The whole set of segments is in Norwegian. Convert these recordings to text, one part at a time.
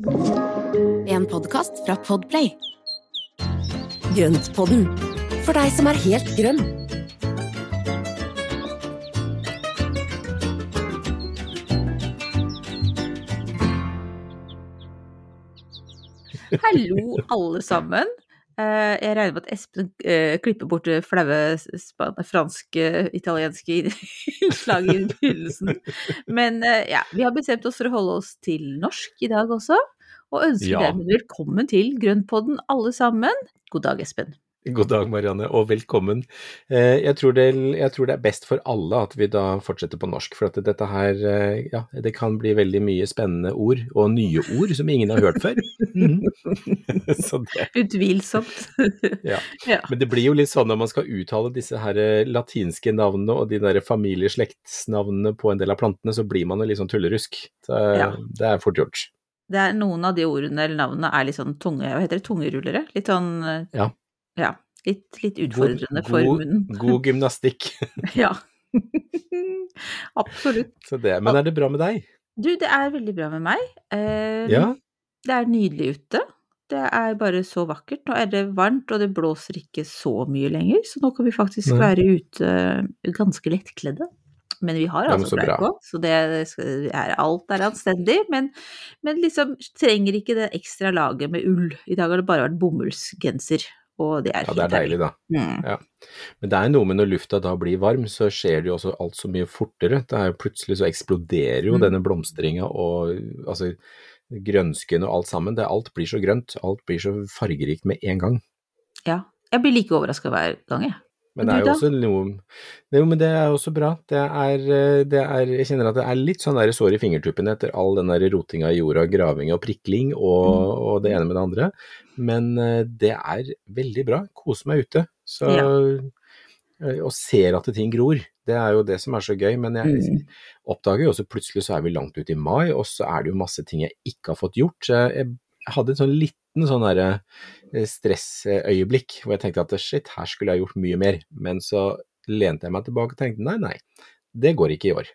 En podkast fra Podplay. Grøntpodden, for deg som er helt grønn. Hallo, alle sammen. Eh, Jeg regner med at Espen eh, klipper bort det flaue franske, italienske innslaget i begynnelsen. Men eh, ja, vi har bestemt oss for å holde oss til norsk i dag også, og ønsker Ja. dermed velkommen til Grønnpodden alle sammen. God dag, Espen. God dag, Marianne, og velkommen. Eh, Jeg tror, det, jeg tror det er best for alle at vi da fortsetter på norsk, for at dette her, eh, ja, det kan bli veldig mye spennende ord, og nye ord som ingen har hørt før. Det, Utvilsomt. ja. Men det blir jo litt sånn når man skal uttale disse her eh, latinske navnene og de der familieslektsnavnene på en del av plantene, så blir man jo litt sånn tullerusk. Så Ja. det er fort gjort. Det er noen av de ordene eller navnene er litt sånn tunge, hva heter det, tungerullere? Litt sånn Ja. Ja litt, litt God, utfordrende for munnen. god gymnastikk. Ja. Absolutt. Så det. Men er det bra med deg? Du, det er veldig bra med meg. Eh, Ja? Det er nydelig ute. Det er bare så vakkert. Nå er det varmt, og det blåser ikke så mye lenger, så nå kan vi faktisk Nei. være ute ganske lettkledde. Men vi har altså bleie bra. på, så det er, alt er anstendig. Men, men liksom trenger ikke det ekstra laget med ull. I dag har det bare vært bomullsgenser, og det er Ja, det er deilig, da. Mm. Men det er noe med når lufta da blir varm, så skjer det jo også alt så mye fortere. Det er jo Plutselig så eksploderer jo Mm. denne blomstringa og altså grønsken og alt sammen. Det, alt blir så grønt, alt blir så fargerikt med en gang. Ja. Jeg blir like overraska hver gang, jeg. Men det er jo også noe Jo, men det er også bra. Det er, eh, det er Jeg kjenner at det er litt sånn der sår i fingertuppene etter all den der rotinga i jorda, graving og prikling og, Mm. og det ene med det andre. Men eh, det er veldig bra. Kose meg ute. Så ja. Og ser at ting gror. Det er jo det som er så gøy. Men jeg Mm. oppdager jo også plutselig så er vi langt ute i mai, og så er det jo masse ting jeg ikke har fått gjort. Så jeg, jeg hadde en sånn liten sånn derre eh, stressøyeblikk hvor jeg tenkte at shit, her skulle jeg gjort mye mer. Men så lente jeg meg tilbake og tenkte nei, nei, det går ikke i år.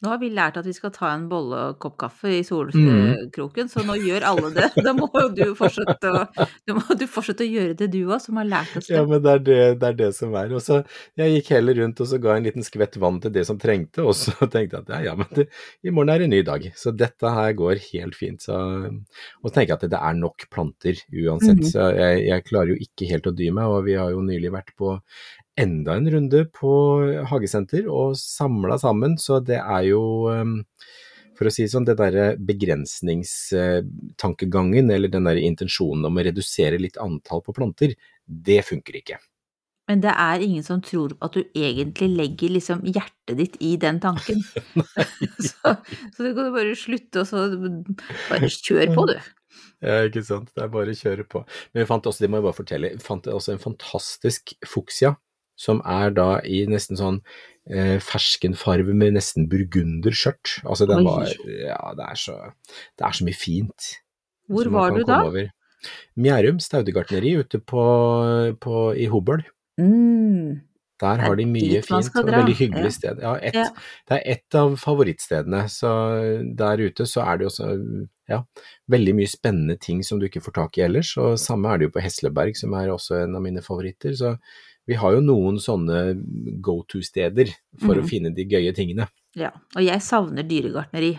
Nå har vi lært at vi skal ta en bolle og kopp kaffe i Mm. så nå gjør alle det. Da må jo du fortsette å, du må du fortsette å gjøre det du òg, som har lært oss det. Ja, men det er det, det er det som er. Og så jeg gikk heller rundt og så ga en liten skvett vann til det som trengte, og så tenkte jeg at ja, ja, men det, i morgen er en ny dag. Så dette her går helt fint. Så, og så tenker jeg at det er nok planter uansett. Mhm. Så jeg, jeg klarer jo ikke helt å dy meg, og vi har jo nylig vært på enda en runde på hagesenter og samla sammen, så det er jo um, for å si det sånn, det derre begrensningstankegangen, eller den derre intensjonen om å redusere litt antall på planter, det funker ikke. Men det er ingen som tror at du egentlig legger liksom hjertet ditt i den tanken. så, så du kan bare slutte, og så bare kjør på, du. Ja, ikke sant. Det er bare å kjøre på. Men vi fant også, det må jeg bare fortelle, vi fant også en fantastisk fuksia, som er da i nesten sånn eh, ferskenfarve med nesten burgunderskjørt. Altså den var Ja, det er så, det er så mye fint. Hvor var du da? over. Mjærum staudegartneri ute på, på, i Hobøl. Mm. Der er har de mye fint og veldig hyggelig Ja. sted. Ja, et, Ja. Det er ett av favorittstedene. Så der ute så er det også ja, veldig mye spennende ting som du ikke får tak i ellers. Og samme er det jo på Hesleberg, som er også en av mine favoritter. Så vi har jo noen sånne go to-steder for mm. å finne de gøye tingene. Ja. Og jeg savner dyregartneri.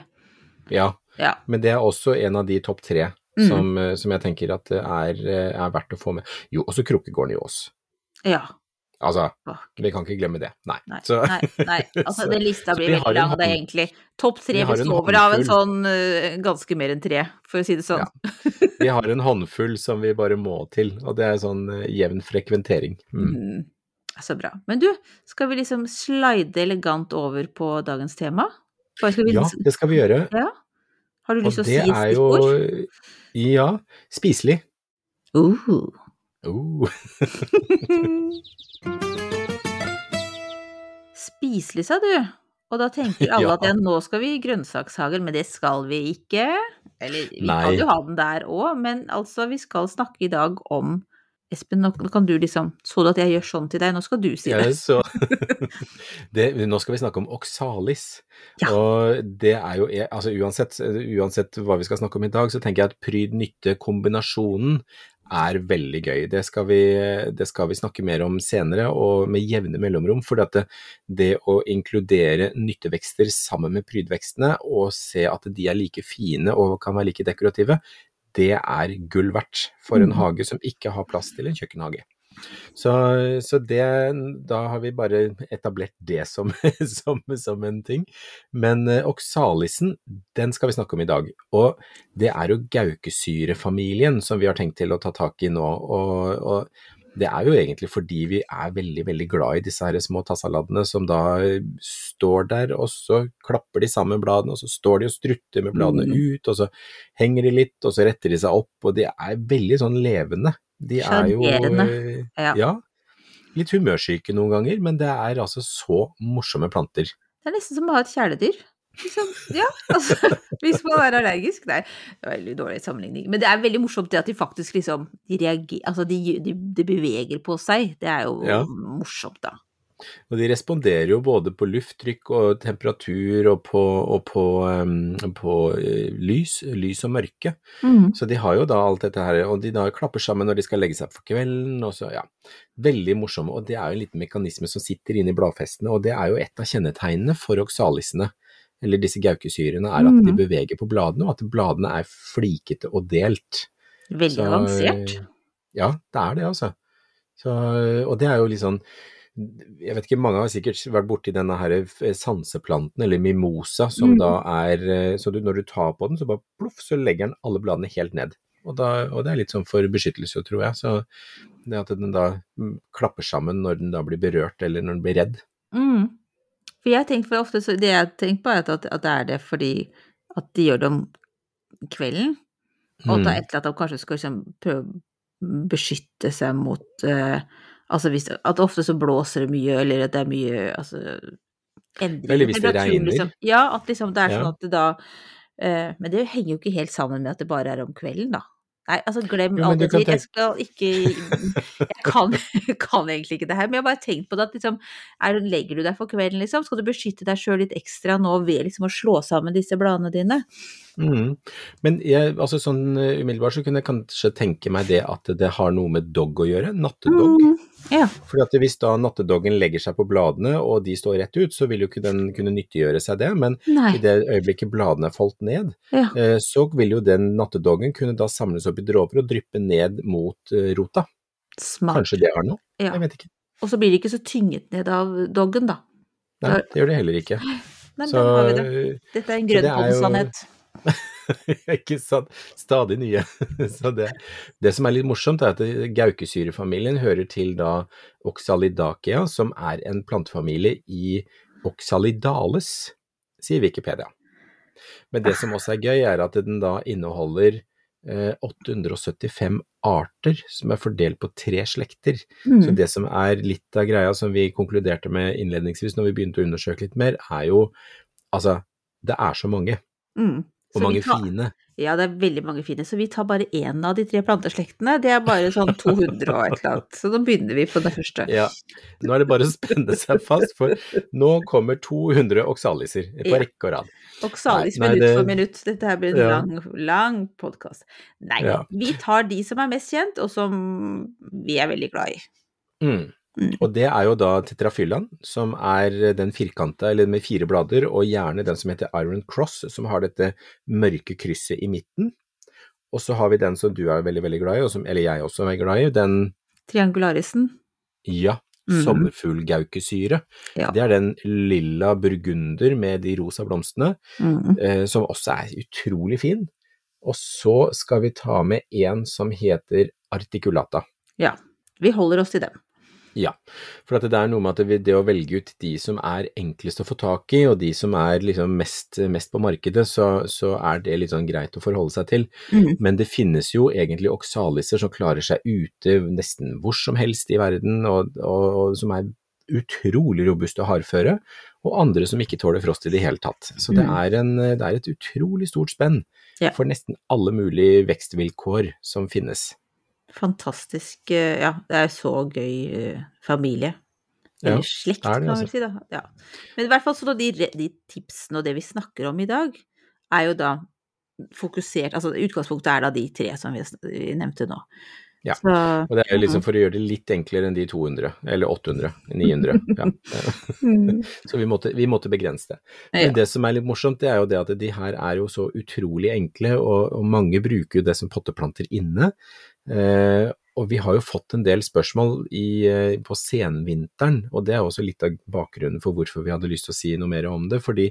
Ja, Ja. men det er også en av de topp tre Mhm. som, eh, som jeg tenker at det er, er verdt å få med. Jo, også Krukkegården i Ås. ja. Altså, Fuck. vi kan ikke glemme det. Nei. Nei, Så- nei, nei. Altså, den lista blir veldig lang, det er egentlig. Topp tre vi består av en sånn eh, ganske mer enn tre, for å si det sånn. Ja. Vi har en håndfull som vi bare må til, og det er sånn eh, jevn frekventering. Mm. Mm. Så bra. Men du, skal vi liksom slide elegant over på dagens tema? Vi Ja, det skal vi gjøre. Ja? Har du lyst til å si et er jo? Ja, spiselig. Uh. Oh. Spiselig, sa du. Og da tenker alle Ja. at ja, nå skal vi i grønnsakshagen, men det skal vi ikke. Eller vi Nei. kan jo ha den der òg, men altså, vi skal snakke i dag om Espen, nå kan du liksom Så du at jeg gjør sånn til deg, nå skal du si det. Ja, så, det, nå skal vi snakke om oksalis. Ja. Og det er jo altså uansett, uansett hva vi skal snakke om i dag, så tenker jeg at pryd-nytte-kombinasjonen er veldig gøy. Det skal, vi, det skal, vi, snakke mer om senere, og med jevne mellomrom. For det, det, å inkludere nyttevekster sammen med prydvekstene, og se at de er like fine og kan være like dekorative, det er gull verdt for en Mm. hage som ikke har plass til en kjøkkenhage. Så, så det, da har vi bare etablert det som, som, som en ting. Men eh, oksalisen, den skal vi snakke om i dag. Og det er jo gaukesyrefamilien som vi har tenkt til å ta tak i nå. Og, og det er jo egentlig fordi vi er veldig, veldig glad i disse her små tassaladene som da står der, og så klapper de sammen bladene, og så står de og strutter med bladene Mm. ut, og så henger de litt, og så retter de seg opp, og de er veldig sånn levende. De er jo eh, Ja. ja. Litt humørsyke noen ganger, men det er altså så morsomme planter. Det er nesten som å ha et kjæledyr. Liksom, ja, altså, hvis man er allergisk. Nei, det var veldig dårlig sammenligning. Men det er veldig morsomt det at de faktisk liksom de reagerer, altså de, de, de beveger på seg. Det er jo Ja. morsomt, da. Og de responderer jo både på lufttrykk og temperatur og på, og på, um, på eh, lys, lys og mørke. Så de har jo da alt dette her, og de da klapper sammen når de skal legge seg for kvelden, og så, ja. Veldig morsomme, og det er jo en liten mekanisme som sitter inne i bladfestene, og det er jo et av kjennetegnene for oksalisene, eller disse gaukesyrene, er at de Mhm. beveger på bladene, og at bladene er flikete og delt. Veldig Så, avansert. Ja, det er det, altså. Så, og det er jo litt sånn Jeg vet ikke, mange har sikkert vært borti denne her eh, sanseplanten, eller mimosa, som Mm. da er eh, Så du, når du tar på den, så bare ploff, så legger den alle bladene helt ned. Og, da, og det er litt sånn for beskyttelse, tror jeg. Så det at den da mm, klapper sammen når den da blir berørt, eller når den blir redd. Mm. For jeg tenker for ofte så Det jeg tenker på, er at, at det er det fordi at de gjør det om kvelden, og at det er Mm. et eller annet at de kanskje skal liksom prøve å beskytte seg mot uh, Altså hvis At ofte så blåser det mye, eller at det er mye altså endringer Eller hvis det regner. Liksom. Ja, at liksom det er sånn at det da uh, Men det henger jo ikke helt sammen med at det bare er om kvelden, da. Nei, altså glem Jo, jeg sier. Jeg skal ikke Jeg kan, kan egentlig ikke det her, men jeg har bare tenkt på det at liksom er, Legger du deg for kvelden, liksom? Skal du beskytte deg sjøl litt ekstra nå ved liksom å slå sammen disse bladene dine? Mm. Men jeg, altså sånn eh, umiddelbart så kunne jeg kanskje tenke meg det at det har noe med dog å gjøre, nattedog. Mm, ja. Fordi at hvis da nattedoggen legger seg på bladene og de står rett ut, så vil jo ikke den kunne nyttiggjøre seg det, men Nei. i det øyeblikket bladene er falt ned, Ja. eh, så vil jo den nattedoggen kunne da samles opp i dråper og dryppe ned mot eh, rota. Smart. Kanskje det har noe? Ja. Jeg vet ikke. Og så blir de ikke så tynget ned av doggen, da. Nei, det gjør det heller ikke. Men Så, har vi det. Dette er en grønn det grønnpål-sannhet. ikke sant. Stadig nye. Så det, det som er litt morsomt, er at gaukesyrefamilien hører til da Oxalidakia, som er en plantefamilie i Oxalidales, sier Wikipedia. Men det som også er gøy, er at den da inneholder eh, 875 arter som er fordelt på tre slekter. Så Mm. det som er litt av greia som vi konkluderte med innledningsvis når vi begynte å undersøke litt mer, er jo altså, det er så mange, Mm. Og Så mange tar- fine. Ja, det er veldig mange fine, så vi tar bare én av de tre planteslektene. Det er bare sånn 200 og et eller annet. Så nå begynner vi på det første. Ja, nå er det bare å spenne seg fast, for nå kommer 200 oksaliser på Ja. rekke og rad. Oksalis Nei, nei, minutt det- for minutt. Dette her blir en Ja. lang, lang podkast. Nei, Ja. vi tar de som er mest kjent, og som vi er veldig glad i. Mm. Mm. Og det er jo da tetrafyllaen, som er den firkanta, eller med fire blader, og gjerne den som heter Iron Cross, som har dette mørke krysset i midten. Og så har vi den som du er veldig, veldig glad i, og som, eller jeg også er glad i, den, Triangularisen. ja, Mm. sommerfuglgaukesyre. Ja. Det er den lilla burgunder med de rosa blomstene, Mm. eh, som også er utrolig fin. Og så skal vi ta med en som heter articulata. Ja. Vi holder oss til dem. Ja, for at det er noe med at det, det å velge ut de som er enklest å få tak i, og de som er liksom mest, mest på markedet, så, så er det litt sånn greit å forholde seg til. Mm. Men det finnes jo egentlig oksaliser som klarer seg ute nesten hvor som helst i verden, og, og, og som er utrolig robuste og hardføre, og andre som ikke tåler frost i det hele tatt. Så det Mm. er, en, det er et utrolig stort spenn Ja. for nesten alle mulige vekstvilkår som finnes. Fantastisk eh, Ja, det er så gøy familie. familie. Ja, Eller slekt, det kan man altså. vel si, da. Ja. Men i hvert fall så de, de tipsene og det vi snakker om i dag, er jo da fokusert Altså utgangspunktet er da de tre som vi, vi nevnte nå. Ja, Så, Og det er jo liksom for å gjøre det litt enklere enn de 200, eller 800, 900. Ja. Mm. Så vi måtte, vi måtte begrense det. Ja. Men det som er litt morsomt, det er jo det at de her er jo så utrolig enkle, og, og mange bruker jo det som potteplanter inne. Eh, og vi har jo fått en del spørsmål i, eh, på senvinteren, og det er også litt av bakgrunnen for hvorfor vi hadde lyst til å si noe mer om det. Fordi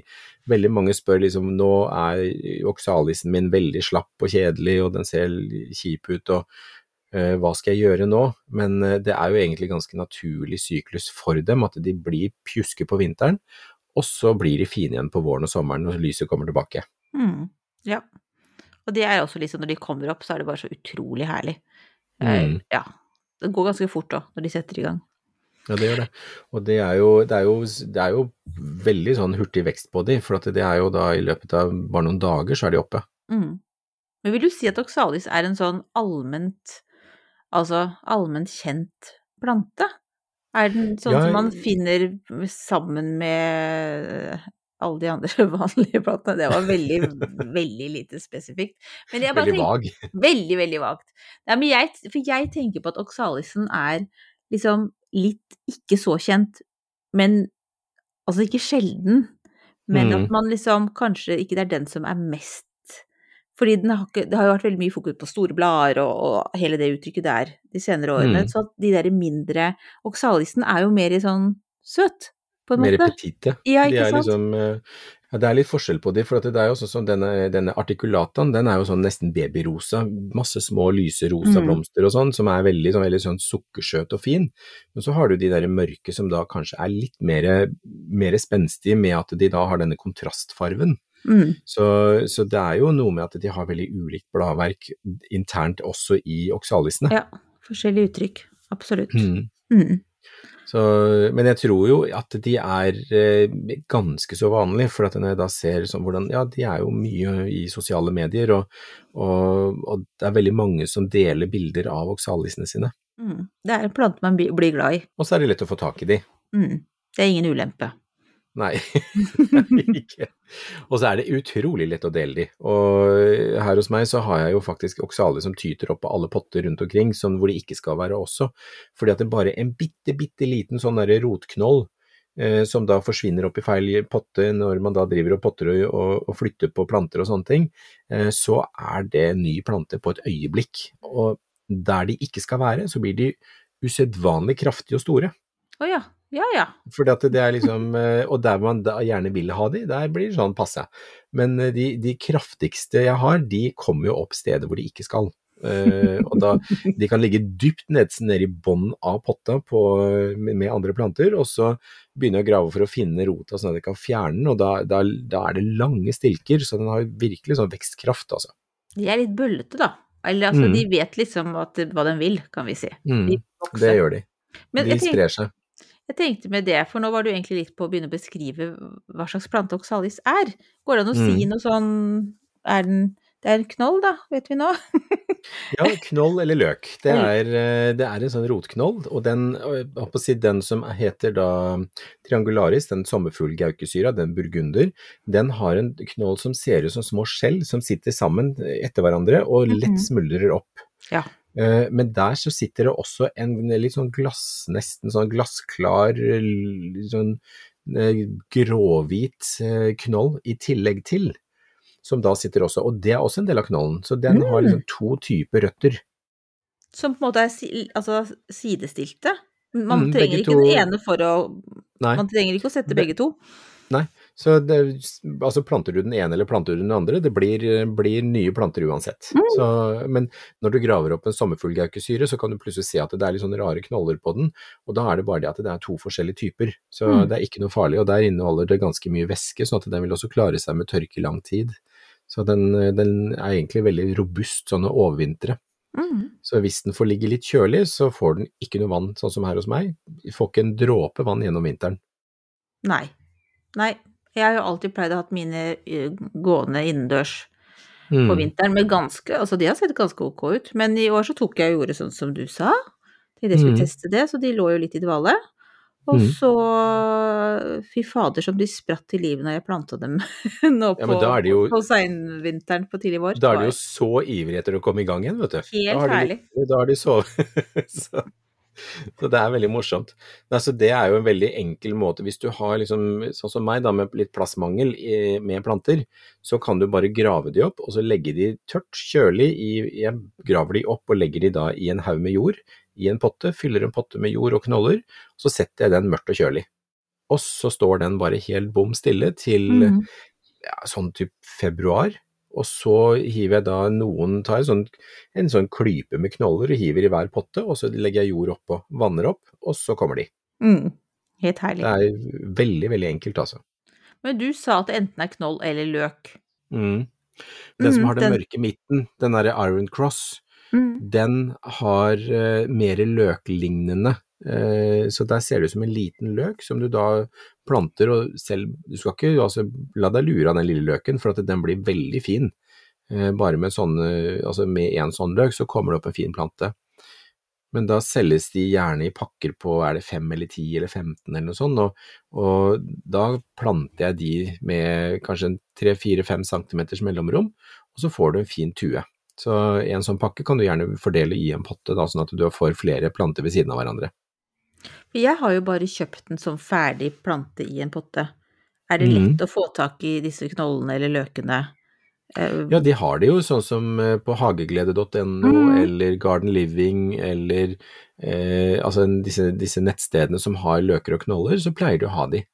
veldig mange spør liksom nå er oksalisen min veldig slapp og kjedelig, og den ser kjip ut, og uh, hva skal jeg gjøre nå? Men uh, det er jo egentlig ganske naturlig syklus for dem, at de blir pjuske på vinteren, og så blir de fine igjen på våren og sommeren når lyset kommer tilbake. Mm, ja. Og det er også liksom når de kommer opp, så er det bare så utrolig herlig. Eh, Mm. Ja. Det går ganske fort da, når de setter i gang. Ja, det gjør det. Og det er jo, det er jo, det er jo veldig sånn hurtig vekst på de, for det er jo da i løpet av bare noen dager så er de oppe. Mm. Men vil du si at oxalis er en sånn allment, altså allment kjent plante? Er den sånn Ja, som man finner sammen med alle de andre vanlige platene. Det var veldig, veldig lite spesifikt. Veldig vag. Veldig, veldig vagt. Ja, men jeg, for jeg tenker på at oxalisen er liksom litt ikke så kjent, men altså ikke sjelden, men Mm. at man liksom kanskje ikke det er den som er mest fordi den har ikke, det har jo vært veldig mye fokus på store blader og, og hele det uttrykket der de senere årene, Mm. så at de der mindre Oksalisen er jo mer i sånn søt, på en Mer petite. Ja, De ikke er sant? liksom, eh, ja, det er litt forskjell på de, for det er jo sånn som denne, denne articulataen, den er jo sånn nesten babyrosa, masse små lyse rosa Mm. blomster og sånn, som er veldig sånn, veldig sånn sukkersøt og fin. Men så har du de der mørke som da kanskje er litt mer, mer spenstige med at de da har denne kontrastfarven. Mm. Så, så det er jo noe med at de har veldig ulikt bladverk internt også i oksalisene. Ja, forskjellige uttrykk. Absolutt. Mm. Så, men jeg tror jo at de er eh, ganske så vanlige, for at når jeg da ser sånn hvordan Ja, de er jo mye i sosiale medier, og, og, og det er veldig mange som deler bilder av oksalisene sine. Mm. Det er en plante man blir glad i. Og så er det lett å få tak i de. Mm. Det er ingen ulempe. Nei, ikke. Og så er det utrolig lett å dele de. Og her hos meg så har jeg jo faktisk oksale som tyter opp på alle potter rundt omkring, sånn hvor de ikke skal være også. Fordi at det bare en bitte, bitte liten sånn derre rotknoll eh, som da forsvinner opp i feil potte når man da driver og potter og, og, og flytter på planter og sånne ting, eh, så er det ny plante på et øyeblikk. Og der de ikke skal være, så blir de usedvanlig kraftige og store. Å ja. Ja ja. Fordi at det er liksom, eh, og der man gjerne vil ha de, der blir det sånn passe. Men eh, de, de kraftigste jeg har, de kommer jo opp steder hvor de ikke skal. Eh, og da, De kan ligge dypt ned, ned i bånn av potta på, med, andre planter, og så begynne å grave for å finne rota sånn at de kan fjerne den, og da, da, da er det lange stilker, så den har virkelig sånn vekstkraft, altså. De er litt bøllete, da. Eller altså, Mm. de vet liksom at, hva de vil, kan vi si. Mm, De det gjør de. Men de sprer seg. Jeg tenkte med det, for nå var du egentlig litt på å begynne å beskrive hva slags plante oxalis er. Går det an å si Mm. noe sånn Er den Det er en knoll, da, vet vi nå? Ja, knoll eller løk. Det er, eh, det er en sånn rotknoll, og den, si, den som heter da triangularis, den sommerfuglgaukesyra, den burgunder, den har en knoll som ser ut som små skjell som sitter sammen etter hverandre og Mhm. lett smuldrer opp. Ja. Eh, Men der så sitter det også en litt sånn glass, nesten sånn glassklar, sånn eh, gråhvit eh, knoll i tillegg til, som da sitter også, og det er også en del av knollen. Så den har Mm. liksom to typer røtter. Som på en måte er altså, sidestilte? Man Mm, trenger ikke ikke den ene for å Nei. Man trenger ikke å sette begge to. Så det, altså planter du den ene eller planter du den andre, det blir, blir nye planter uansett. Mm. Så, men når du graver opp en sommerfuglgaukesyre, så kan du plutselig se at det er litt sånne rare knoller på den, og da er det bare det at det er to forskjellige typer. Så Mm. det er ikke noe farlig, og der inneholder det ganske mye væske, sånn at den vil også klare seg med tørke i lang tid. Så den, den er egentlig veldig robust sånn å overvintre. Mm. Så hvis den får ligge litt kjølig, så får den ikke noe vann, sånn som her hos meg. Får ikke en dråpe vann gjennom vinteren. Nei. Nei. Jeg har jo alltid pleid å ha mine gående innendørs. Mm. på vinteren med ganske Altså, de har sett ganske ok ut, men i år så tok jeg og gjorde sånn som du sa. til jeg skulle Mm. teste det, så de lå jo litt i dvale. Og Mm. så Fy fader, som de spratt til livet når jeg planta dem nå på, ja, jo- på seinvinteren på tidlig vår. Da er de jo så ivrige etter å komme i gang igjen, vet du. Helt da har de, herlig. Da har de sovet. så, så det er veldig morsomt. Nei, så det er jo en veldig enkel måte. Hvis du har liksom, sånn som meg da, med litt plassmangel med planter, så kan du bare grave de opp, og så legge de tørt, kjølig. I, jeg graver de opp og legger de da i en haug med jord, i en potte. Fyller en potte med jord og knoller, og så setter jeg den mørkt og kjølig. Og så står den bare helt bom stille til mm. ja, sånn typ februar, og så hiver jeg da noen, tar en sånn, en sånn klype med knoller og hiver i hver potte, og så legger jeg jord oppå, vanner opp, og så kommer de. Mm. Helt herlig. Det er veldig, veldig enkelt, altså. Men du sa at det enten er knoll eller løk. Mm. Den som Mm, har den, den- mørke midten, den derre Iron Cross, Mm. den har uh, mer løklignende. Eh, så der ser det ut som en liten løk som du da planter, og selv Du skal ikke altså, la deg lure av den lille løken, for at den blir veldig fin. Eh, bare med sånne, altså med en sånn løk, så kommer det opp en fin plante. Men da selges de gjerne i pakker på er det fem eller ti eller 15 eller noe sånt, og, og da planter jeg de med kanskje en tre-fire-fem centimeters mellomrom, og så får du en fin tue. Så en sånn pakke kan du gjerne fordele i en potte, da, sånn at du får flere planter ved siden av hverandre. For jeg har jo bare kjøpt den som ferdig plante i en potte. Er det lett lett å få tak i disse knollene eller løkene? Eh, Ja, de har det jo sånn som eh, på hageglede.no Mm. eller Garden Living eller eh, altså disse, disse nettstedene som har løker og knoller, så pleier de å ha de.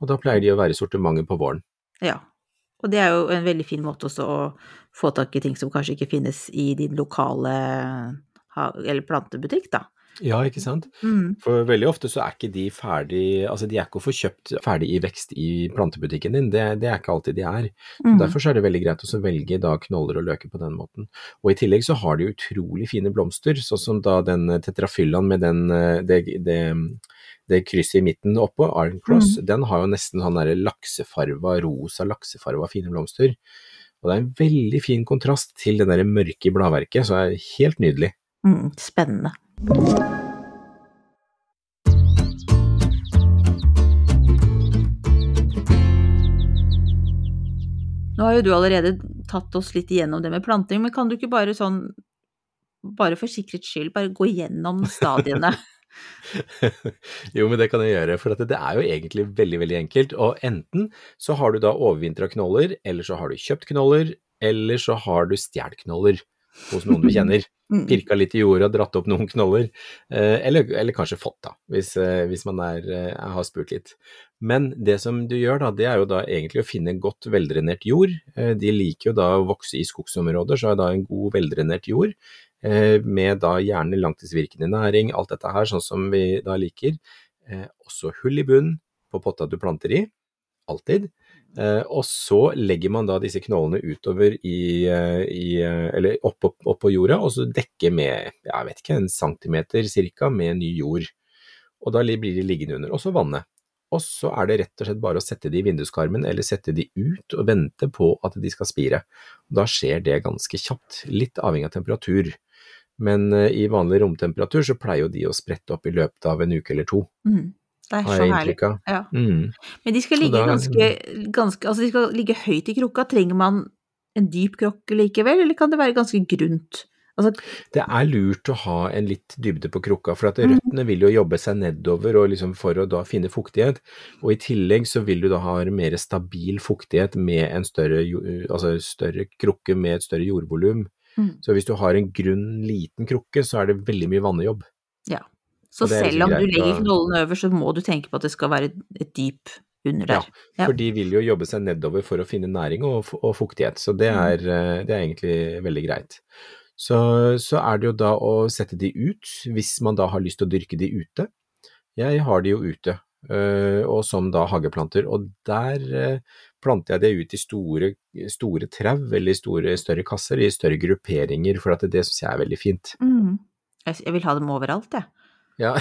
Og da pleier de å være i sortimentet på våren. Ja. Og det er jo en veldig fin måte også å få tak i ting som kanskje ikke finnes i din lokale eller plantebutikk, da. Ja, ikke sant? Mm. For veldig ofte så er ikke de ferdig, altså de er ikke å få kjøpt ferdig i vekst i plantebutikken din, det, det er ikke alltid de er. Mm. Derfor så er det veldig greit å velge da knoller og løker på den måten. Og i tillegg så har de utrolig fine blomster, sånn som da den tetrafyllaen med den, eh, det, det, det krysset i midten oppå, Iron Cross, den har jo nesten sånn derre laksefarva, rosa laksefarva fine blomster. Og det er en veldig fin kontrast til det derre mørke bladverket, så det er helt nydelig. Mm. Spennende. Nå har jo du allerede tatt oss litt igjennom det med planting, men kan du ikke bare sånn, bare for sikkerhets skyld, bare gå igjennom stadiene? jo, men det kan jeg gjøre, for det er jo egentlig veldig, veldig enkelt. Og enten så har du da overvintra knoller, eller så har du kjøpt knoller, eller så har du stjålet knoller hos noen du kjenner. Mm. Pirka litt i jorda, dratt opp noen knoller, eh, eller, eller kanskje fått, da, hvis, eh, hvis man er, eh, har spurt litt. Men det som du gjør da, det er jo da egentlig å finne godt veldrenert jord. De liker jo da å vokse i skogsområder, så er da en god veldrenert jord med da gjerne langtidsvirkende næring, alt dette her, sånn som vi da liker. Også hull i bunn på potta du planter i, alltid. Eh, og så legger man da disse knollene utover i, eh, i eh, eller oppå opp på jorda, og så dekker med, jeg vet ikke, en centimeter cirka med ny jord. Og da blir de liggende under, og så vannet. Og så er det rett og slett bare å sette de i vinduskarmen, eller sette de ut og vente på at de skal spire. Da skjer det ganske kjapt, litt avhengig av temperatur. Men i vanlig romtemperatur så pleier jo de å sprette opp i løpet av en uke eller to, Mm. Det er så herlig. Ja. Mm. Men de skal ligge da- ganske, ganske Altså, de skal ligge høyt i krukka. Trenger man en dyp krokke likevel, eller kan det være ganske grunt? Altså, Det er lurt å ha en litt dybde på krukka, for at Mhm. røttene vil jo jobbe seg nedover liksom for å da finne fuktighet. Og i tillegg så vil du da ha mer stabil fuktighet med en større, altså større krukke med et større jordvolum. Mm. Så hvis du har en grunn, liten krukke, så er det veldig mye vannejobb. ja. Så er selv liksom om du legger knollen over, så må du tenke på at det skal være et, dyp under der. Ja. For de vil jo jobbe seg nedover for å finne næring og, og fuktighet, så det Mm. er, eh, det er egentlig veldig greit. Så, så er det jo da å sette de ut, hvis man da har lyst til å dyrke de ute. Jeg har de jo ute, øh, og som da hageplanter, og der øh, planter jeg det ut i store, store trau eller store, større kasser, i større grupperinger, for at det, det syns jeg er veldig fint. Mm. Jeg jeg vil ha dem overalt, jeg. Ja.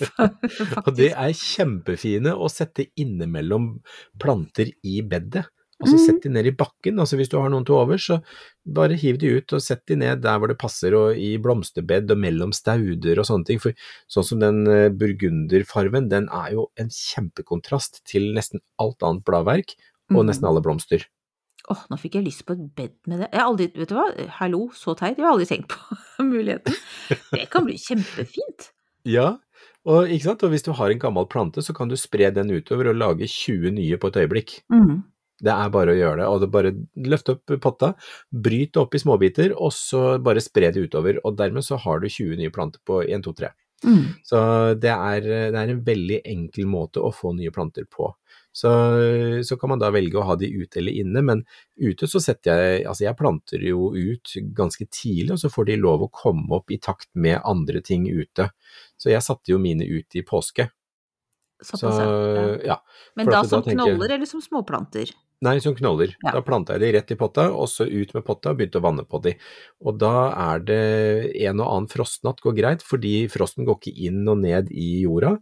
Og det er kjempefine å sette innimellom planter i bedet. Altså sett de ned i bakken, altså hvis du har noen til overs, så bare hiv de ut og sett de ned der hvor det passer, og i blomsterbed og mellom stauder og sånne ting. For sånn som den eh, burgunderfarven, den er jo en kjempekontrast til nesten alt annet bladverk, og Mhm. nesten alle blomster. Åh, nå fikk jeg lyst på et bed med det. Jeg har aldri, vet du hva, hallo, så teit, jeg har aldri tenkt på muligheten. Det kan bli kjempefint. Ja, og og hvis du har en gammel plante, så kan du spre den utover og lage 20 nye på et øyeblikk. Mm. Det er bare å gjøre det, og det bare løft opp potta, bryt det opp i småbiter, og så bare spre det utover, og dermed så har du 20 nye planter på 1, 2, 3. Mm. Så det er, det er en veldig enkel måte å få nye planter på. Så, så kan man da velge å ha de ute eller inne, men ute så setter jeg, altså jeg planter jo ut ganske tidlig, og så får de lov å komme opp i takt med andre ting ute. Så jeg satte jo mine ut i påske. Så, Såpass, ja. ja. Men da da som tenker knoller eller som småplanter? Nei, som knoller. Ja. Da planta jeg de rett i potta, og så ut med potta og begynte å vanne på de. Og da er det en og annen frostnatt går greit, fordi frosten går ikke inn og ned i jorda,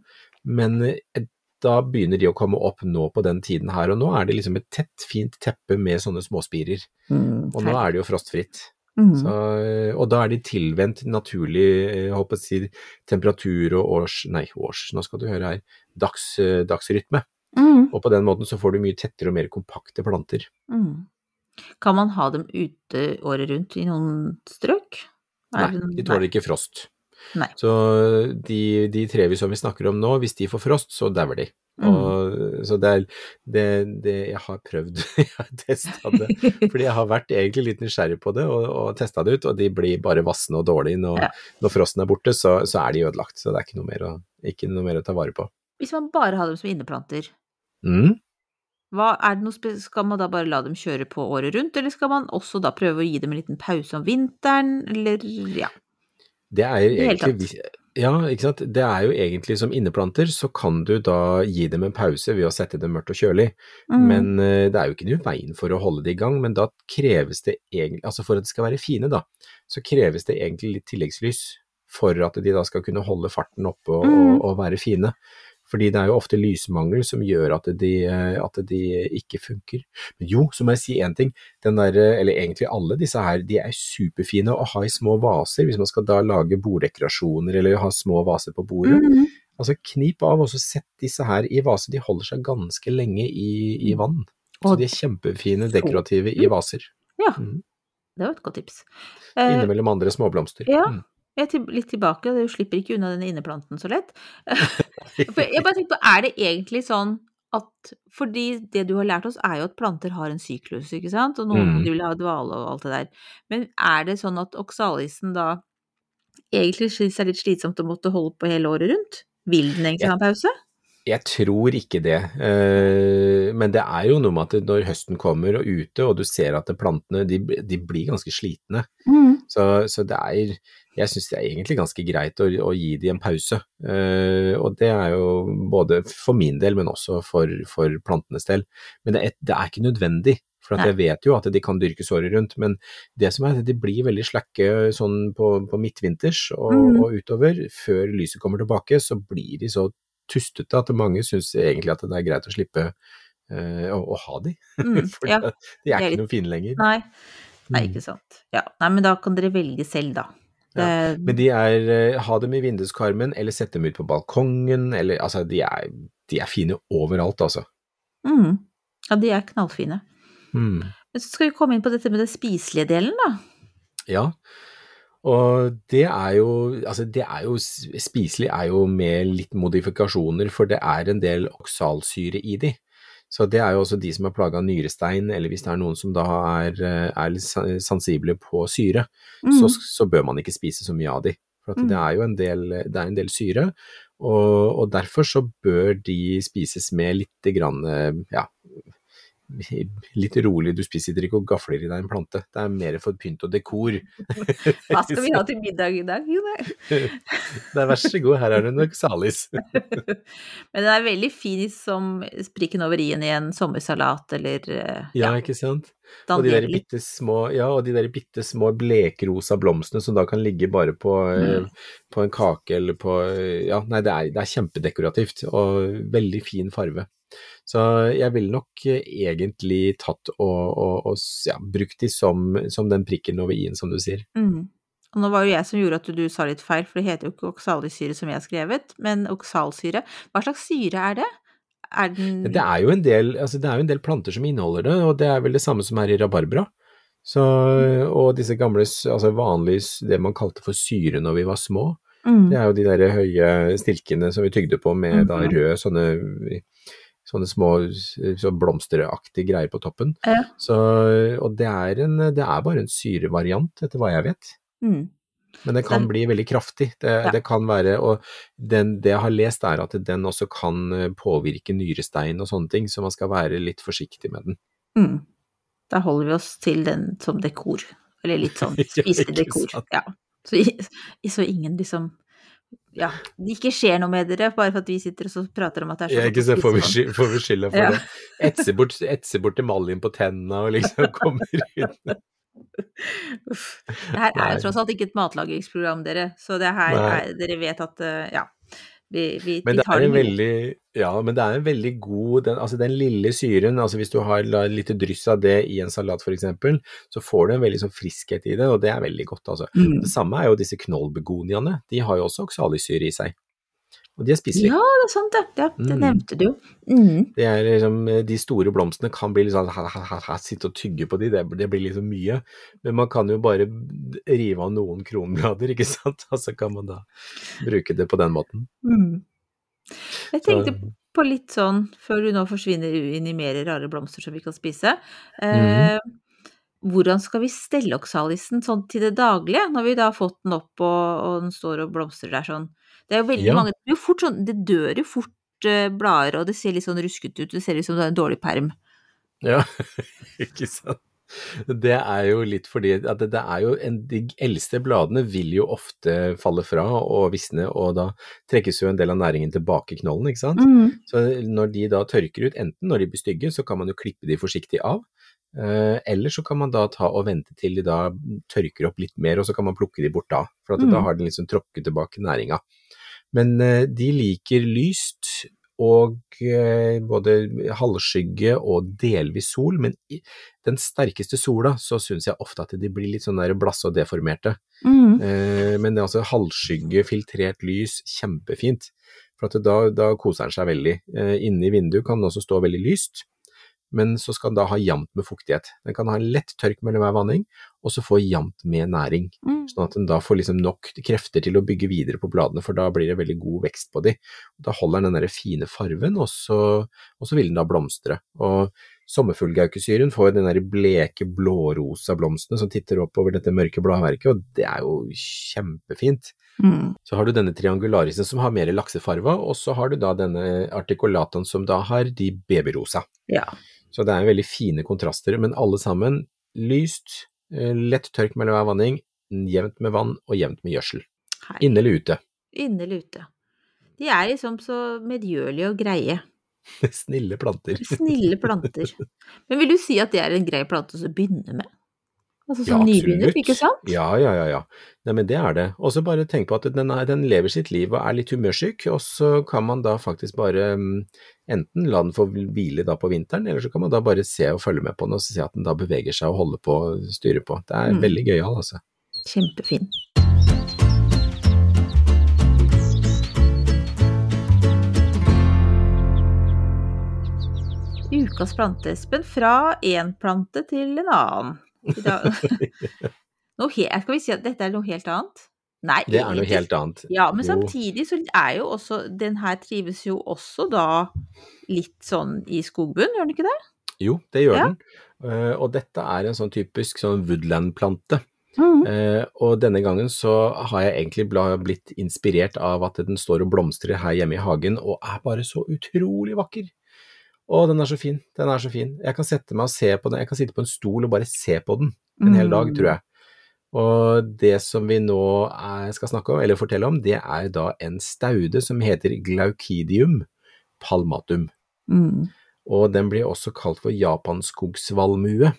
men eh, da begynner de å komme opp nå på den tiden her, og nå er det liksom et tett, fint teppe med sånne småspirer. Og nå er det jo frostfritt. Mm. Så, eh, og da er de tilvendt naturlig eh, jeg håper å si, temperatur og års, nei, års, nå skal du høre her, dags, eh, dagsrytme. Mm. Og på den måten så får du mye tettere og mer kompakte planter. Mm. Kan man ha dem ute året rundt i noen strøk? Er Nei, de tåler ikke frost. Nei. Så de, de trevi som vi snakker om nå, hvis de får frost, så dauer de. Mm. Og, så det er det, det Jeg har prøvd, jeg har testa det. Fordi jeg har vært egentlig litt nysgjerrig på det og, og testa det ut, og de blir bare vassende og dårlige. Når, Ja. når frosten er borte, så, så er de ødelagt. Så det er ikke noe, mer å, ikke noe mer å ta vare på. Hvis man bare har dem som inneplanter, Mm. er noe skal man da bare la dem kjøre på året rundt, eller skal man også da prøve å gi dem en liten pause om vinteren, eller ja. Det er egentlig Ja. Det er jo egentlig som inneplanter, så kan du da gi dem en pause ved å sette dem mørkt og kjølig. Mm. Men eh, det er jo ikke noe veien for å holde det i gang, men da kreves det egentlig, altså for at det skal være fine da, så kreves det egentlig litt tilleggslys for at de da skal kunne holde farten oppe og, Mm. og, og være fine. Fordi det er jo ofte lysmangel som gjør at de, eh, at de ikke funker. Men jo, så må jeg si én ting. Den der, eh, eller egentlig alle disse her, de er superfine å ha i små vaser hvis man skal da lage borddekorasjoner eller ha små vaser på bordet. Mm. Altså knip av og så sett disse her i vase, de holder seg ganske lenge i, i vann. Så de er kjempefine dekorative i vaser. Ja, Mm. det var et godt tips. Eh, Innimellom andre småblomster. ja. Mm. Jeg er litt tilbake, du slipper ikke unna denne inneplanten så lett. For jeg bare tenker på, er det egentlig sånn at Fordi det du har lært oss, er jo at planter har en syklus, ikke sant? Og noen Mm. vil ha dvale og alt det der. Men er det sånn at oksalisen da egentlig synes det er litt slitsomt å måtte holde på hele året rundt? Vil den egentlig ha pause? Jeg tror ikke det, eh, men det er jo noe med at når høsten kommer og ute, og du ser at plantene de, de blir ganske slitne. Så, så det er Jeg syns det er egentlig ganske greit å, å gi de en pause. Eh, og det er jo både for min del, men også for, for plantenes del. Men det er, det er ikke nødvendig. For at jeg vet jo at de kan dyrkes året rundt, men det som er at de blir veldig slakke sånn på, på midtvinters og, mm. og utover. Før lyset kommer tilbake, så blir de så tustete at mange syns egentlig at det er greit å slippe eh, å, å ha de. Mm, For ja. de er er ikke noe fine lenger. Nei. Nei, er ikke sant. Ja, nei, men da kan dere velge selv, da. Det, Men de er, eh, ha dem i vinduskarmen, eller sette dem ut på balkongen, eller altså, de er, de er fine overalt, altså. mm, ja, de er knallfine. Mm. Men så skal vi komme inn på dette med den spiselige delen, da. Ja, og det er jo, altså det er jo, spiselig er jo med litt modifikasjoner, for det er en del oksalsyre i de. Så det er jo også de som er plaga av nyrestein, eller hvis det er noen som da er, eh, er sensible på syre, så, Mm. så bør man ikke spise så mye av de. For at Mm. det er jo en del, det er en del syre, og, og derfor så bør de spises med litt grann, eh, ja, litt rolig. Du spiser ikke og gafler i deg en plante. Det er mer for pynt og dekor. Hva skal vi ha til middag i dag? Jo, det Det er vær så god, her er det nok salis. Men den er veldig fin som spriken over i-en i en sommersalat eller ja. Ja, ikke sant? Og de der bitte små, ja, og de der bitte små blekrosa blomstene som da kan ligge bare på, eh, Mm. på en kake eller på Ja, nei, det er, det er kjempedekorativt og veldig fin farve. Så jeg ville nok eh, egentlig tatt og, og, og ja, brukt de som, som den prikken over i-en, som du sier. Mm. Og nå var jo jeg som gjorde at du sa litt feil, for det heter jo ikke oksalsyre som jeg har skrevet, men oksalsyre. Hva slags syre er det? Er den Det er jo en del, altså det er jo en del planter som inneholder det, og det er vel det samme som er i rabarbra. Så, og disse gamle, altså vanlige, det man kalte for syre når vi var små, mm. det er jo de der høye stilkene som vi tygde på med da Mhm. røde sånne, sånne små s- så blomsteraktige greier på toppen. Ja. Så, og det er, en, det er bare en syrevariant, etter hva jeg vet. Mm. Men det kan Den- bli veldig kraftig. Det, Ja. det kan være, og den, det jeg har lest er at den også kan eh, påvirke nyrestein og sånne ting, så man skal være litt forsiktig med den. Mm. Da holder vi oss til den som dekor, eller litt sånn spiselig dekor. Ja. Så, så ingen liksom ja, det ikke skjer noe med dere bare for at vi sitter og så prater om at det er Ja, så ikke så får vi, får vi skylda for Ja. det. Etse bort, etse bort emaljen på tennene og liksom kommer ut. Uff. Det her er jo tross alt ikke et matlagingsprogram, dere, så det her er, dere vet at eh, ja, vi, vi, Men det er med veldig, ja, men det er en veldig god, den, altså den lille syren, altså hvis du har litt dryss av det i en salat eksempel, så får du en veldig sånn friskhet i det, og det er veldig godt altså. Mm. Det samme er jo disse knollbegoniaene, de har jo også oksalisyre i seg. Og de er spiselige. Ja, det er sant det. Ja, det Mm. nevnte du. Mm. Det er liksom, de store blomstene kan bli litt sånn sitte og tygge på de, det, det blir liksom mye. Men man kan jo bare rive av noen kronblader, ikke sant, og så kan man da bruke det på den måten. Mm. Jeg tenkte Så- på litt sånn, før du nå forsvinner inn i mer rare blomster som vi kan spise, eh, hvordan skal vi stelle oksalisen sånn til det daglige, når vi da har fått den opp og, og den står og blomstrer der sånn? Det er jo veldig Ja. mange, det, fort sånn, det dør jo fort uh, blader, og det ser litt sånn ruskete ut, det ser ut som du har en dårlig perm. Ja, ikke sant. Det er jo litt fordi at det, det er jo en, De eldste bladene vil jo ofte falle fra og visne, og da trekkes jo en del av næringen tilbake i knollen, ikke sant. Så når de da tørker ut, enten når de blir stygge, så kan man jo klippe de forsiktig av. Eh, eller så kan man da ta og vente til de da tørker opp litt mer, og så kan man plukke de bort da. For at Mm. da har de liksom tråkket tilbake næringa. Men eh, de liker lyst og eh, både halvskygge og delvis sol, men i den sterkeste sola så syns jeg ofte at de blir litt sånn blasse og deformerte. Mm. Eh, men det er altså halvskygge, filtrert lys, kjempefint. For at da, da koser den seg veldig. Inne i vinduet kan den også stå veldig lyst, men så skal den da ha jevnt med fuktighet. Den kan ha en lett tørk mellom hver vanning, og så få jevnt med næring. Mm. Sånn at den da får liksom nok krefter til å bygge videre på bladene, for da blir det veldig god vekst på de. Da holder den den fine farven, og så, og så vil den da blomstre. Og sommerfuglgaukesyren får den der bleke blårosa blomstene som titter opp over dette mørke bladverket, og det er jo kjempefint. Mm. Så har du denne triangularisen som har mer laksefarva, og så har du da denne articulataen som da har de babyrosa. Ja. Så det er veldig fine kontraster, men alle sammen lyst, eh, lett tørk mellom hver vanning, jevnt med vann og jevnt med gjødsel. Inne eller ute. Inne eller ute. De er liksom så medgjørlige og greie. Snille planter. Snille planter. Men vil du si at det er en grei plante å begynne med? Altså Ja, som nybegynner, ikke sant? Ja, ja, ja. ja. Nei, men det er det. Og så bare tenk på at den, er, den lever sitt liv og er litt humørsyk, og så kan man da faktisk bare mm, enten la den få hvile da på vinteren, eller så kan man da bare se og følge med på den og se at den da beveger seg og holder på og styrer på. Det er Mm. veldig gøyal, altså. Kjempefin. Ukas plante, Espen. Fra én plante til en annen. Noe he skal vi si at dette er noe helt annet? Nei, Det er noe helt annet. Ja, men samtidig så er jo også Den her trives jo også da litt sånn i skogbunn, gjør den ikke det? Jo, det gjør Ja. den. Eh, og dette er en sånn typisk sånn woodland-plante. Mm. Eh, og denne gangen så har jeg egentlig blitt inspirert av at den står og blomstrer her hjemme i hagen, og er bare så utrolig vakker. Å, den er så fin, den er så fin. Jeg kan sette meg og se på den, jeg kan sitte på en stol og bare se på den en hel dag, tror jeg. Og det som vi nå er, skal snakke om, eller fortelle om, det er da en staude som heter Glaucidium palmatum. Mm. Og den blir også kalt for japanskogsvalmue.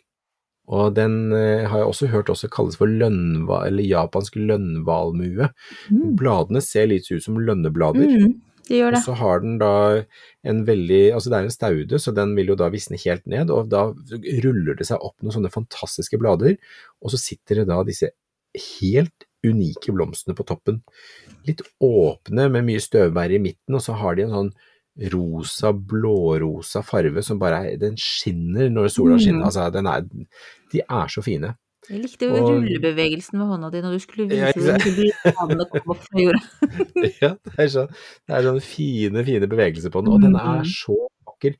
Og den eh, har jeg også hørt også kalles for lønnva, eller japansk lønnhvalmue. Mm. Bladene ser litt ut som lønneblader. Mm. Det gjør Og så har den da en veldig Altså det er en staude, så den vil jo da visne helt ned, og da ruller det seg opp noen sånne fantastiske blader, og så sitter det da disse helt unike blomstene på toppen. Litt åpne med mye støvbær i midten, og så har de en sånn rosa, blårosa farve som bare er Den skinner når sola Mm. skinner. Altså, den er De er så fine. Jeg likte Og- rullebevegelsen med hånda di når du skulle Ja, vise ikke det. Bladene kom opp fra jorda. ja, det er sånn, det er sånne fine, fine bevegelser på den, og den er Mhm. så vakker.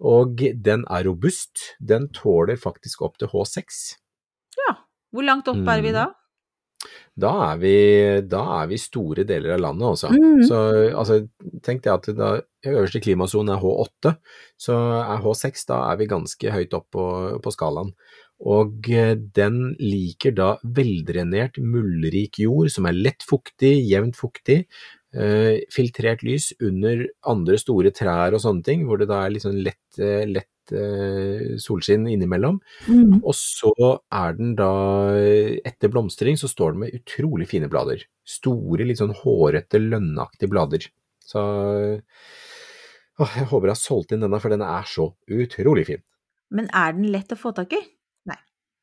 Og den er robust. Den tåler faktisk opp til H6. Ja. Hvor langt opp er vi Mm. da? Da er vi, da er vi store deler av landet, altså. Mm. Så altså, tenk deg at da øverste klimasone er H8, så er H6, da er vi ganske høyt opp på, på skalaen. Og eh, den liker da veldrenert, muldrik jord som er lett fuktig, jevnt fuktig, eh, filtrert lys under andre store trær og sånne ting, hvor det da er litt sånn lett, eh, lett solskinn innimellom. Mm. Og så er den da, etter blomstring, så står den med utrolig fine blader. Store, litt sånn hårete, lønnaktige blader. Så å, jeg håper jeg har solgt inn denne, for den er så utrolig fin. Men er den lett å få tak i?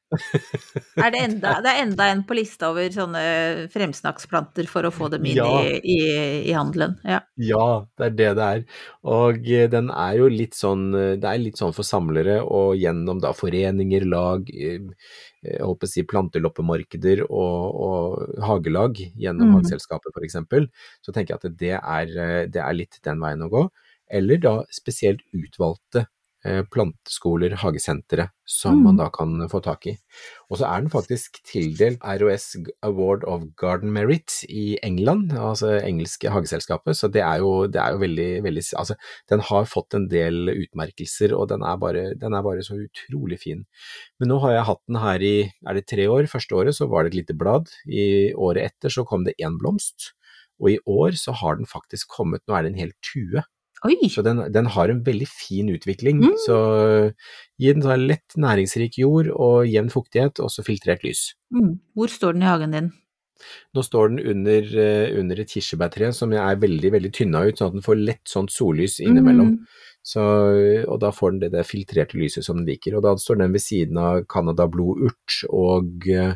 Er det, enda, det er enda en på lista over sånne fremsnakksplanter for å få dem inn Ja. i, i, i handelen. Ja. Ja, det er det det er. Og eh, den er jo litt sånn, eh, det er litt sånn for samlere, og gjennom da foreninger, lag, eh, jeg håper å si planteloppemarkeder og, og hagelag, gjennom mm. Hageselskapet eksempel, så tenker jeg at det er, eh, det er litt den veien å gå. Eller da spesielt utvalgte eh, planteskoler, hagesentre, som mm. man da kan få tak i. Og så er den faktisk tildelt ROS Award of Garden Merit i England, altså engelske hageselskapet, så det er jo, det er jo veldig, veldig Altså, den har fått en del utmerkelser, og den er, bare, den er bare så utrolig fin. Men nå har jeg hatt den her i, er det tre år? Første året så var det et lite blad, i året etter så kom det én blomst, og i år så har den faktisk kommet, nå er det en hel tue. Oi! Så den, den har en veldig fin utvikling. Mm. Så gi den sånn lett næringsrik jord og jevn fuktighet, og så filtrert lys. Mm. Hvor står den i hagen din? Nå står den under, eh, under et kirsebærtre som er veldig veldig tynna ut, sånn at den får lett sånt sollys innimellom. Mm. Så, og da får den det, det filtrerte lyset som den liker. Og da står den ved siden av Canada blodurt og, eh,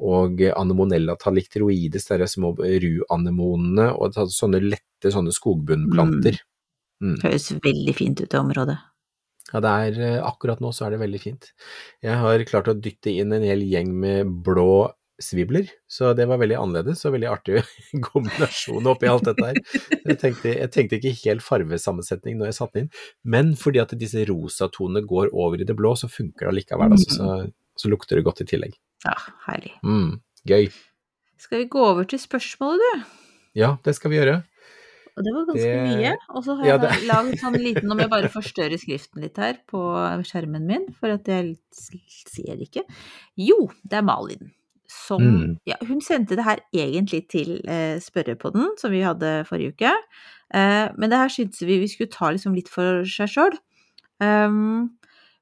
og anemonella talikteroides, er de små ruanemonene, og sånne lette sånne skogbunnplanter. Mm. Høres veldig fint ut, i området. Ja, det er, eh, akkurat nå så er det veldig fint. Jeg har klart å dytte inn en hel gjeng med blå svibler, så det var veldig annerledes og veldig artig kombinasjon oppi alt dette her. Jeg tenkte, jeg tenkte ikke helt farvesammensetning når jeg satte den inn, men fordi at disse rosatonene går over i det blå, så funker det allikevel, altså, så, så lukter det godt i tillegg. Ja, herlig. Mm, gøy. Skal vi gå over til spørsmålet, du? Ja, det skal vi gjøre. Og det var ganske Det- mye. Og så har Ja, jeg det- lagd sånn liten om jeg bare forstørrer skriften litt her på skjermen min, for at jeg ser ikke. Jo, det er Malin. Som Mm. Ja, hun sendte det her egentlig til eh, spørrepodden, som vi hadde forrige uke. Eh, men det her syntes vi vi skulle ta liksom litt for seg sjøl. Um,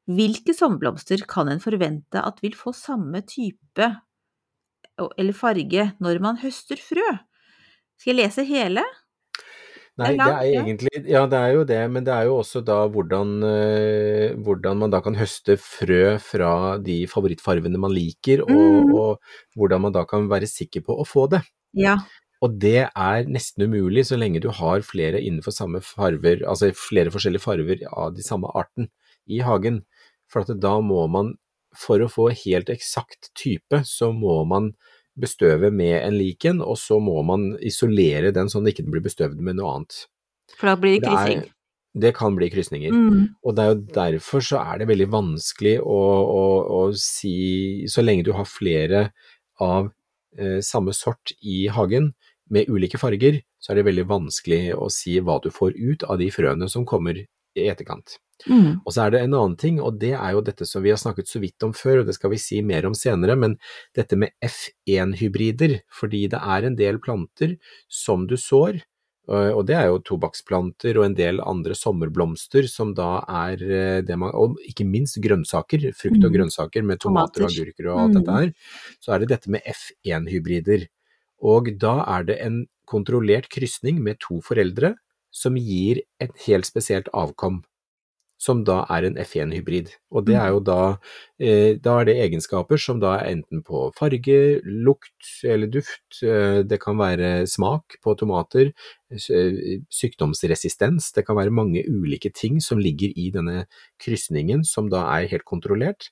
hvilke sommerblomster kan en forvente at vil få samme type eller farge når man høster frø? Skal jeg lese hele? Nei, Det er egentlig Ja, det er jo det, men det er jo også da hvordan, eh, hvordan man da kan høste frø fra de favorittfarvene man liker, og, Mm. og hvordan man da kan være sikker på å få det. Ja. Og det er nesten umulig så lenge du har flere innenfor samme farver, altså flere forskjellige farver av de samme arten i hagen. For da må man, for å få helt eksakt type, så må man bestøve med en liken, og så må man isolere den sånn at den ikke blir bestøvd med noe annet. For da blir det Det er- Det kan bli krysninger. Mm. Og det er jo derfor så er det veldig vanskelig å, å, å si Så lenge du har flere av eh, samme sort i hagen med ulike farger, så er det veldig vanskelig å si hva du får ut av de frøene som kommer i etterkant. Mm. Og så er det en annen ting, og det er jo dette som vi har snakket så vidt om før, og det skal vi si mer om senere, men dette med F1-hybrider, fordi det er en del planter som du sår, og og det er jo tobakksplanter og en del andre sommerblomster som da er eh, det man Og ikke minst grønnsaker, frukt og Mm. grønnsaker med tomater og agurker og alt Mm. dette her. Så er det dette med F1-hybrider. Og da er det en kontrollert krysning med to foreldre som gir et helt spesielt avkom, som da er en F1-hybrid. Og det er jo da, eh, da er det egenskaper som da er enten på farge, lukt eller duft, eh, det kan være smak på tomater, eh, sykdomsresistens, det kan være mange ulike ting som ligger i denne krysningen som da er helt kontrollert.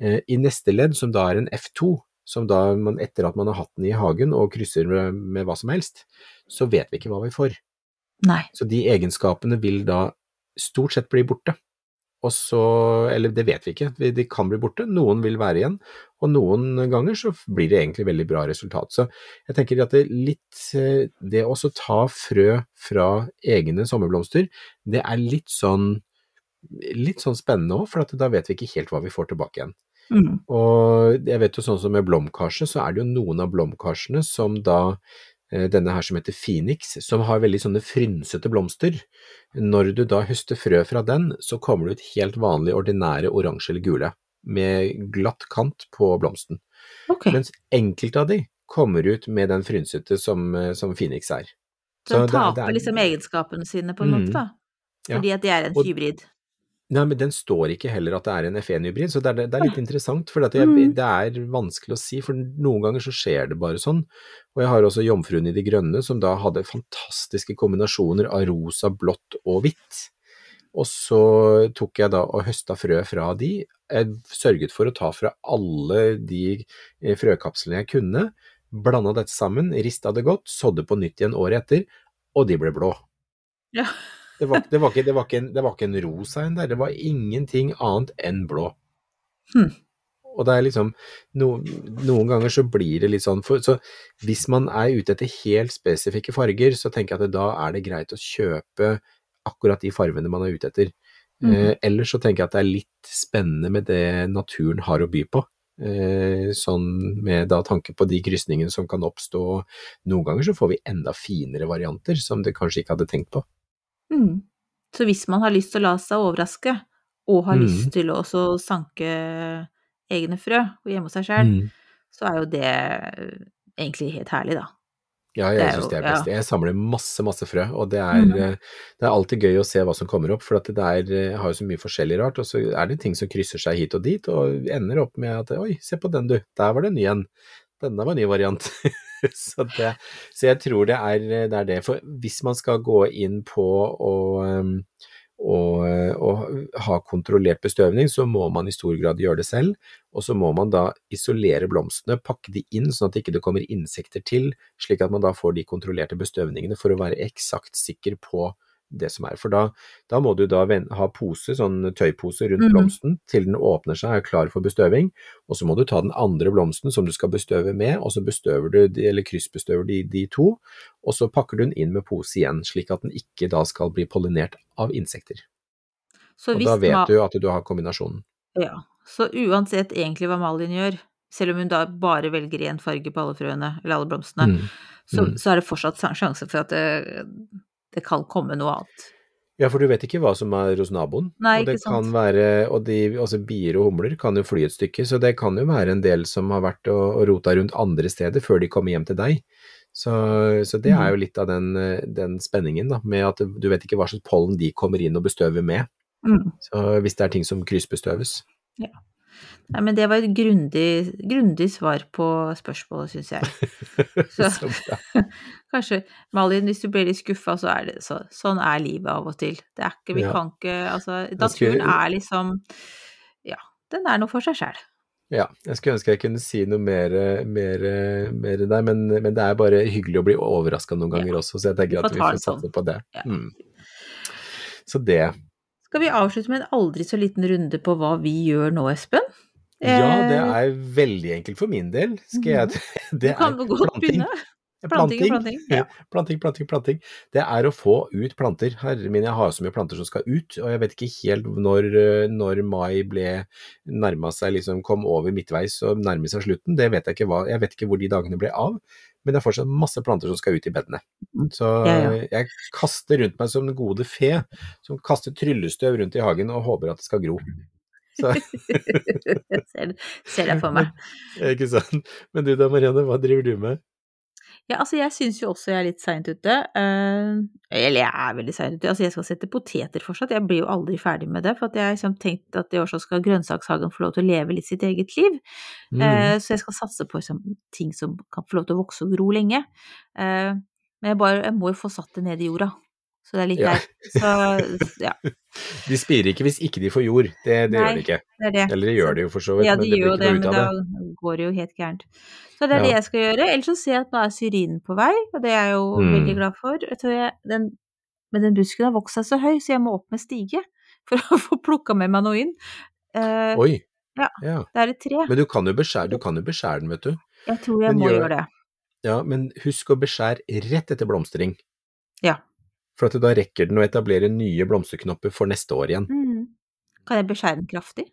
Eh, I neste ledd, som da er en F2, som da man etter at man har hatt den i hagen og krysser med, med hva som helst, så vet vi ikke hva vi får. Nei. Så de egenskapene vil da stort sett bli borte. Og så, eller det vet vi ikke, de kan bli borte, noen vil være igjen, og noen ganger så blir det egentlig veldig bra resultat. Så jeg tenker at det litt, eh, det å ta frø fra egne sommerblomster, det er litt sånn, litt sånn spennende òg, for at da vet vi ikke helt hva vi får tilbake igjen. Mm. Og jeg vet jo sånn som med blomkarse, så er det jo noen av blomkarsene som da denne her som heter Phoenix, som har veldig sånne frynsete blomster. Når du da høster frø fra den, så kommer det ut helt vanlig ordinære oransje eller gule, med glatt kant på blomsten. Okay. Mens enkelte av de kommer ut med den frynsete som, eh, som Phoenix er. Så den det er- taper det er- liksom egenskapene sine på en Mm. måte, da. Ja. Fordi at de er en hybrid. Nei, men den står ikke heller at det er en F1-hybrid, så det er, det er litt interessant. For det, Mm. det er vanskelig å si, for noen ganger så skjer det bare sånn. Og jeg har også Jomfruen i de grønne, som da hadde fantastiske kombinasjoner av rosa, blått og hvitt. Og så tok jeg da og høsta frø fra de. Jeg sørget for å ta fra alle de eh, frøkapslene jeg kunne, blanda dette sammen, rista det godt, sådde på nytt igjen året etter, og de ble blå. Ja. Det var, det, var ikke, det, var ikke en, det var ikke en rosa en der, det var ingenting annet enn blå. Hmm. Og det er liksom no, Noen ganger så blir det litt sånn for, Så hvis man er ute etter helt spesifikke farger, så tenker jeg at da er det greit å kjøpe akkurat de fargene man er ute etter. Mhm. Eh, ellers så tenker jeg at det er litt spennende med det naturen har å by på. Eh, sånn med da tanke på de krysningene som kan oppstå. Noen ganger så får vi enda finere varianter som du kanskje ikke hadde tenkt på. Mm. Så hvis man har lyst til å la seg overraske, og har Mm. lyst til å også sanke egne frø og hjemme hos seg sjøl, Mm. så er jo det eh, egentlig helt herlig, da. Ja, jeg syns det er ja. best. Jeg samler masse, masse frø, og det er, Mhm. eh, det er alltid gøy å se hva som kommer opp, for at det er, jeg har jo så mye forskjellig rart, og så er det ting som krysser seg hit og dit, og ender opp med at oi, se på den du, der var det en ny en. Denne var en ny variant. så, det, så jeg tror det er, det er det. For hvis man skal gå inn på å um, og, og ha kontrollert bestøvning, så må man i stor grad gjøre det selv. Og så må man da isolere blomstene, pakke de inn sånn at det ikke kommer insekter til, slik at man da får de kontrollerte bestøvningene for å være eksakt sikker på det som er. For da, da må du da ha pose, sånn tøypose rundt mm. blomsten til den åpner seg og er klar for bestøving. Og så må du ta den andre blomsten som du skal bestøve med, og så bestøver du, de- eller kryssbestøver de, de to. Og så pakker du den inn med pose igjen, slik at den ikke da skal bli pollinert av insekter. Så Og da vet du at du har kombinasjonen. Ja. Så uansett egentlig hva Malin gjør, selv om hun da bare velger én farge på alle frøene, eller alle blomstene, Mm. så, Mm. så er det fortsatt sjanse for at det, det kan komme noe annet. Ja, for du vet ikke hva som er hos naboen. Nei, og det ikke sant. kan være, og de, altså bier og humler kan jo fly et stykke, så det kan jo være en del som har vært og, og rota rundt andre steder før de kommer hjem til deg. Så, så det Mm. er jo litt av den, den spenningen, da, med at du vet ikke hva slags pollen de kommer inn og bestøver med. Mm. Så hvis det er ting som kryssbestøves. Nei, men det var et grundig, grundig svar på spørsmålet, syns jeg. Så- Så. Kanskje, Malin, hvis du blir litt skuffa, så er det så, sånn er livet av og til. Det er ikke, vi Ja. kan ikke Altså, naturen skulle- er liksom Ja, den er noe for seg sjæl. Ja, jeg skulle ønske jeg kunne si noe mer, mer, mer der, men, men det er bare hyggelig å bli overraska noen ganger også, så jeg tenker at vi får det sånn. satse på det. Ja. Mm. Så det. Skal vi avslutte med en aldri så liten runde på hva vi gjør nå, Espen? Ja, det Eh, er veldig enkelt for min del. Skal jeg Du kan er godt planting. begynne. Planting og planting. Ja. Planting, planting, planting. Det er å få ut planter. Herre min, jeg har så mye planter som skal ut, og jeg vet ikke helt når, når mai ble nærma seg, liksom kom over midtveis og nærmer seg slutten. Det vet jeg ikke hva, jeg vet ikke hvor de dagene ble av, men det er fortsatt masse planter som skal ut i bedene. Så Ja, ja. jeg kaster rundt meg som den gode fe, som kaster tryllestøv rundt i hagen og håper at det skal gro. Så, ser, ser deg for meg. ikke sant. Men du da, Marianne, hva driver du med? Ja, altså jeg syns jo også jeg er litt seint ute. Uh, eller jeg er veldig seint ute. Altså jeg skal sette poteter fortsatt. Jeg blir jo aldri ferdig med det. For jeg har liksom tenkt at i år så skal grønnsakshagen få lov til å leve litt sitt eget liv. Mm. Uh, så jeg skal satse på liksom, ting som kan få lov til å vokse og gro lenge. Uh, men jeg, bare, jeg må jo få satt det ned i jorda. Så det er litt ja. der. Så ja. De spirer ikke hvis ikke de får jord. Det, det Nei, gjør de ikke. Det det. Eller de gjør det jo for så vidt, ja, de men det blir ikke det, noe ut av det. Da går det jo helt gærent. Så det er det jeg skal gjøre. Ellers så ser jeg at nå er syrinen på vei, og det er jeg jo Mm. veldig glad for. Jeg den, men den busken har vokst seg så høy, så jeg må opp med stige for å få plukka med meg noe inn. Uh, Oi. Ja. ja. det er et tre. Men du kan jo beskjære, du kan jo beskjære den, vet du. Jeg tror jeg men må gjør- gjøre det. Ja, men husk å beskjære rett etter blomstring. Ja. For at da rekker den å etablere nye blomsterknopper for neste år igjen. Mm. Kan jeg beskjære den kraftig?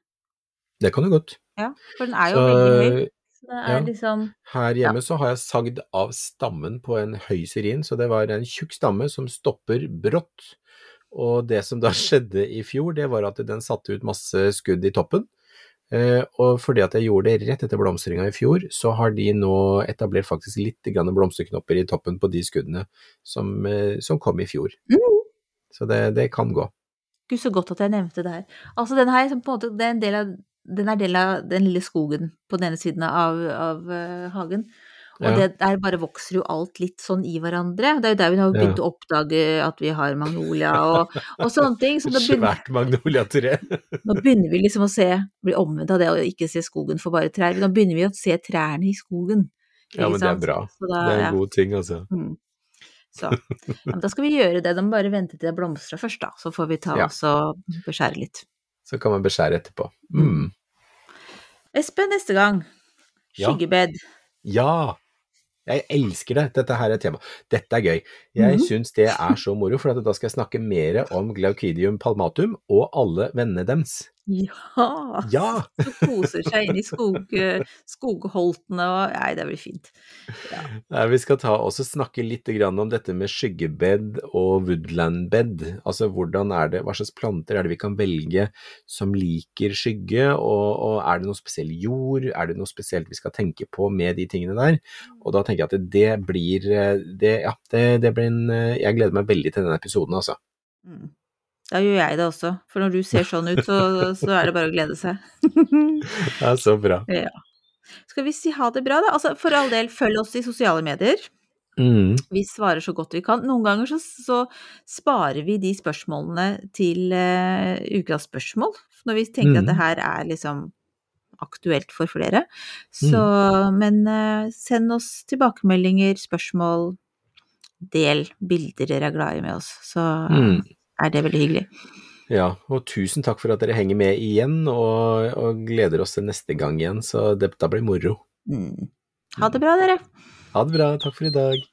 Det kan du godt. Ja, for den er jo Så, veldig høy. Så det er ja. liksom Her hjemme så har jeg sagd av stammen på en høy syrin, så det var en tjukk stamme som stopper brått. Og det som da skjedde i fjor, det var at den satte ut masse skudd i toppen. Eh, og fordi at jeg gjorde det rett etter blomstringa i fjor, så har de nå etablert faktisk litt blomsterknopper i toppen på de skuddene som, eh, som kom i fjor. Mm. Så det, det kan gå. Gud, så godt at jeg nevnte det her. Altså, den her, på en måte, det er en del av, den er del av den lille skogen på den ene siden av, av uh, hagen. Og Ja. det der bare vokser jo alt litt sånn i hverandre. Det er jo der vi har begynt å oppdage at vi har magnolia og, og sånne ting. Så Svært magnoliatre. nå begynner vi liksom å se, bli omvendt av det å ikke se skogen for bare trær. Nå begynner vi å se trærne i skogen. Ja, men men det er bra. Da, Det er ja. en god ting, altså. Mm. Så ja, da skal vi gjøre det. Da må vi bare vente til det blomstrer først, da. Så får vi ta Ja. oss og beskjære litt. Så kan man beskjære etterpå. Mm. Espen, neste gang. Ja. Skyggebed. Ja! Jeg elsker det. Dette her er tema. Dette er gøy. Jeg Mhm. syns det er så moro, for at da skal jeg snakke mer om Glaucidium palmatum og alle vennene deres. Ja! Ja! Så koser seg inn i skog, skogholtene og Nei, det blir fint. Nei, Vi skal ta også snakke litt grann om dette med skyggebed og woodlandbed. Altså hvordan er det, hva slags planter er det vi kan velge som liker skygge, og, og er det noe spesiell jord, er det noe spesielt vi skal tenke på med de tingene der? Og da tenker jeg at det blir det, ja, det, det blir en Jeg gleder meg veldig til denne episoden, altså. Mm. Da gjør jeg det også, for når du ser sånn ut, så, så er det bare å glede seg. Ja, så bra. ja. Skal vi si ha det bra, da? Altså, for all del, følg oss i sosiale medier. Mm. Vi svarer så godt vi kan. Noen ganger så, så sparer vi de spørsmålene til uh, ukas spørsmål, når vi tenker Mm. at det her er liksom aktuelt for flere. Så, men uh, send oss tilbakemeldinger, spørsmål, del bilder dere er glad i med oss, så Mm. Er det veldig hyggelig. Ja, og tusen takk for at dere henger med igjen, og, og gleder oss til neste gang igjen, så dette blir moro. Mm. Ha det bra, dere. Ha det bra, takk for i dag.